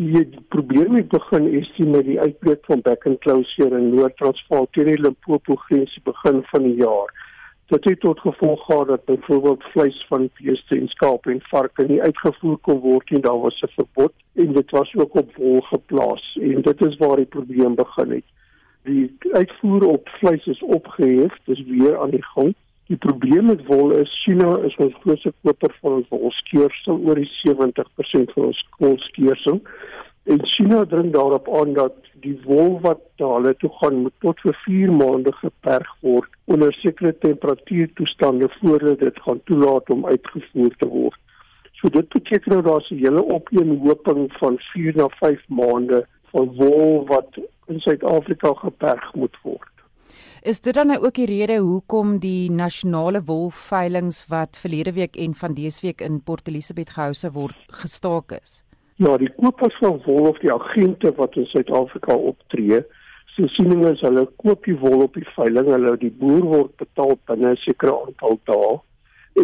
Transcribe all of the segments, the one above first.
Die, die probleem het begin is die met die uitbreek van back and closure in Noord-Transvaal teen die Limpopo grens begin van die jaar. Dit het tot gevolg gehad dat byvoorbeeld vleis van beeste en skape en varke nie uitgevoer kon word nie. Daar was 'n verbod en dit was ook op wol geplaas en dit is waar die probleem begin het. Die uitvoer op vleis is opgehef, dis weer aan die gang. Die probleem met wol is China is ons grootste koper van ons wolskeersel oor die 70% van ons wolskeersel. En China dring daarop aan dat die wol wat na hulle toe gaan moet tot vir 4 maande geperg word onder sekere temperatuurtoestande voordat dit gaan toelaat om uitgevoer te word. So dit beteken nou daar's 'n hele opeenhoping van 4 na 5 maande van wol wat in Suid-Afrika geperg moet word. Is dit dan nou ook die rede hoekom die nasionale wolveilings wat verlede week en van dese week in Port Elizabeth gehou se word gestaak is? Ja, die kopers van wol of die agente wat in Suid-Afrika optree, se siening is hulle koop die wol op die veiling, hulle die boer word betaal binne 'n sekere aantal dae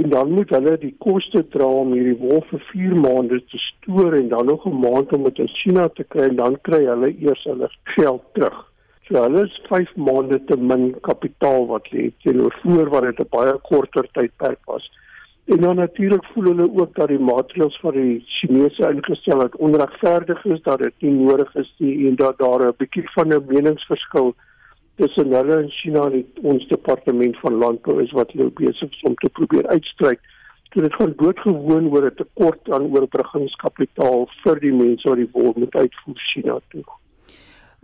en dan moet hulle die koste dra om hierdie wol vir 4 maande te stoor en dan nog 'n maand om dit in China te kry en dan kry hulle eers hulle geld terug. So hulle is 5 maande te min kapitaal wat lê teenoor voor wat dit 'n baie korter tydperk was. En dan natuurlik voel hulle ook dat die maatreëls van die Chinese ingestel het onregverdig is dat dit nie nodig is nie en dat daar 'n bietjie van 'n meningsverskil tussen hulle en China en ons departement van landbou is wat hulle besig is om te probeer uitstryk. So dit gaan doodgewoon oor 'n tekort aan oorbruggingskapitaal vir die mense wat die wol moet uitvoer China toe.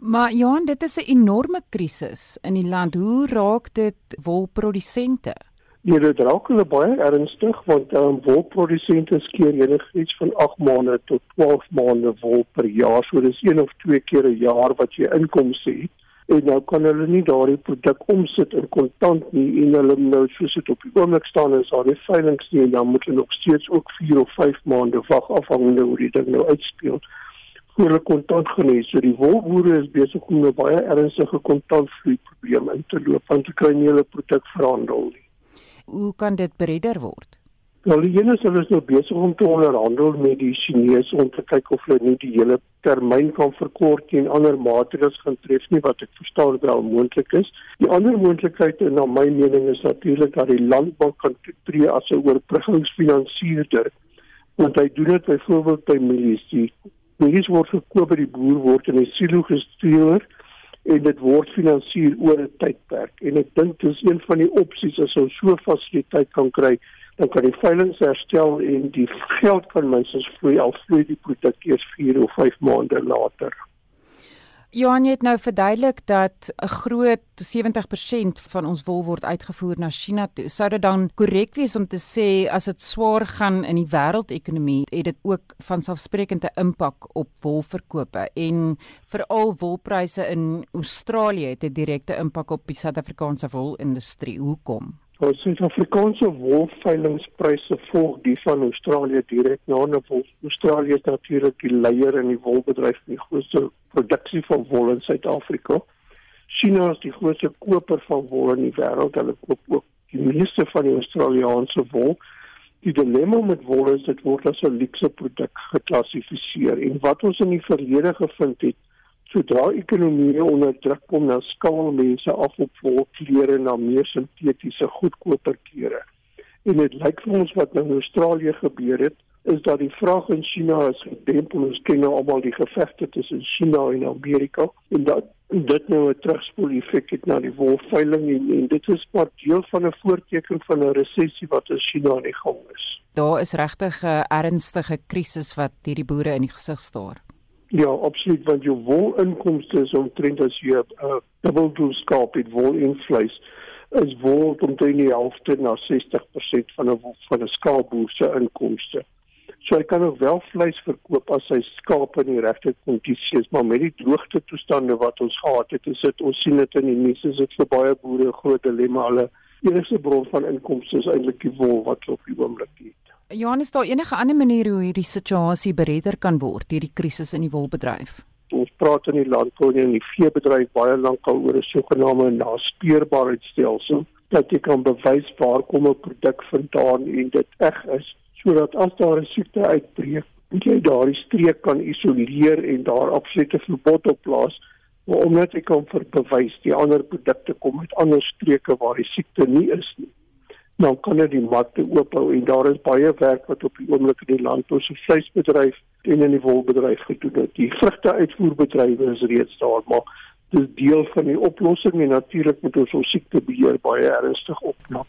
Maar Johan, dit is 'n enorme krisis in die land. Hoe raak dit wolprodusente? Nee, dit raak hulle baie ernstig want um, wolprodusente skeer enigiets van 8 maande tot 12 maande wol per jaar. So dis een of twee keer 'n jaar wat jy inkomste het. En nou kan hulle nie daardie produk omsit in kontant nie en hulle nou soos dit op die oomblik staan is daar nie veilinge nie en dan moet hulle nog steeds ook 4 of 5 maande wag afhangende hoe die ding nou uitspeel voor 'n kontantvloei. So die wolboere is besig om 'n baie ernstige kontantvloei probleem in te loop want hulle kry nie hulle produk verhandel nie. Hoe kan dit beredder word? Wel, die ene is hulle is nou besig om te onderhandel met die Chinese om te kyk of hulle nie die hele termyn kan verkort en ander maatreëls gaan tref nie wat ek verstaan wel moontlik is. Die ander moontlikheid en na my mening is natuurlik dat die landbank kan tree as 'n oorbruggingsfinansiërder want hy doen dit byvoorbeeld by mielies. Die milies word gekoop by die boer word in 'n silo gestuur en dit word finansier oor 'n tydperk en ek dink dis een van die opsies as ons so fasiliteit kan kry dan kan die veiling herstel en die geld kan minstens vloei al vloei die produk eers 4 of 5 maande later. Johan het nou verduidelik dat 'n groot 70% van ons wol word uitgevoer na China toe. Sou dit dan korrek wees om te sê as dit swaar gaan in die wêreldekonomie, het dit ook van selfsprekende impak op wolverkope en veral wolpryse in Australië het 'n direkte impak op die Suid-Afrikaanse wolindustrie. Hoekom? Ons Suid-Afrikaanse wolveilingspryse volg die van Australië direk. Nou, nou Australië is natuurlik die leier in die wolbedryf, die grootste produksie van wol in Suid-Afrika. China is die grootste koper van wol in die wêreld. Hulle koop ook die meeste van die Australiese wol. Die dilemma met wol is dit word as 'n luukse produk geklassifiseer en wat ons in die verlede gevind het sodra ekonomie onder druk kom na skaal mense af op volklere na meer sintetiese goedkoper klere. En dit lyk vir ons wat nou in Australië gebeur het, is dat die vraag in China is gedempel. Ons ken nou almal die gevegte tussen China en Amerika en dat dit nou 'n terugspoel effek het na die wolveiling en, en dit is maar deel van 'n voorteken van 'n resessie wat in China aan die gang is. Daar is regtig 'n ernstige krisis wat hierdie boere in die gesig staar. Ja, absoluut want jou wolinkomste is omtrent as jy 'n uh, dubbeldoel skaap het wol en vleis is wol omtrent die helfte na 60% van 'n van 'n skaapboer se inkomste. So hy kan nog wel vleis verkoop as sy skaap in die regte kondisies is, maar met die droogte toestande wat ons gehad het, is dit ons sien dit in die nuus, is dit vir baie boere 'n groot dilemma. Hulle enigste bron van inkomste is eintlik die wol wat op die oomblik het. Johannes, daar enige ander manier hoe hierdie situasie beredder kan word, hierdie krisis in die wolbedryf? Ons praat in die landbou en in die veebedryf baie lank al oor 'n sogenaamde naspeurbaarheidstelsel dat jy kan bewys waar kom 'n produk vandaan en dit eg is sodat as daar 'n siekte uitbreek jy daardie streek kan isoleer en daar absolute verbod op plaas maar omdat jy kan verbewys die ander produkte kom uit ander streke waar die siekte nie is nie dan kan dit die markte oophou en daar is baie werk wat op die oomblik in die land ons vleisbedryf en in die wolbedryf gedoen het. Die vrugte uitvoerbedrywe is reeds daar maar dis deel van die oplossing en natuurlik moet ons ons siektebeheer baie ernstig opknap